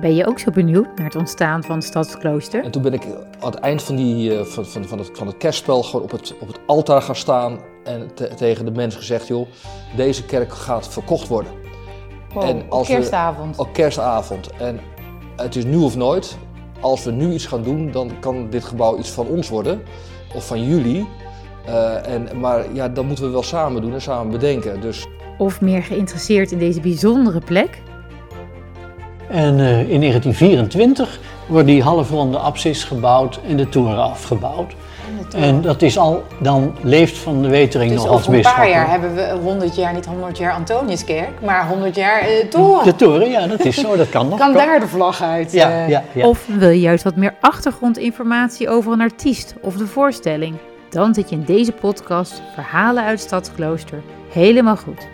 Ben je ook zo benieuwd naar het ontstaan van het stadsklooster? En toen ben ik aan het eind van, die, eh, van, van, van, het, van het kerstspel gewoon op het, op het altaar gaan staan en te- tegen de mensen gezegd, joh, deze kerk gaat verkocht worden. Wow, En op als we- kerstavond. Op kerstavond. En het is nu of nooit. Als we nu iets gaan doen, dan kan dit gebouw iets van ons worden. Of van jullie. Eh, en, maar ja, dat moeten we wel samen doen en samen bedenken. Dus Of meer geïnteresseerd in deze bijzondere plek? En eh, in 1924 wordt die halfronde apsis gebouwd en de toren afgebouwd. En dat is al, dan leeft Van de Wetering Dus nog als over een bisschop. paar jaar hebben we 100 jaar, niet 100 jaar Antoniuskerk, maar 100 jaar eh toren. De toren, ja, dat is zo, dat kan nog. kan daar de vlag uit? Ja, eh, ja, ja. Of wil je juist wat meer achtergrondinformatie over een artiest of de voorstelling? Dan zit je in deze podcast Verhalen uit Stadsklooster helemaal goed.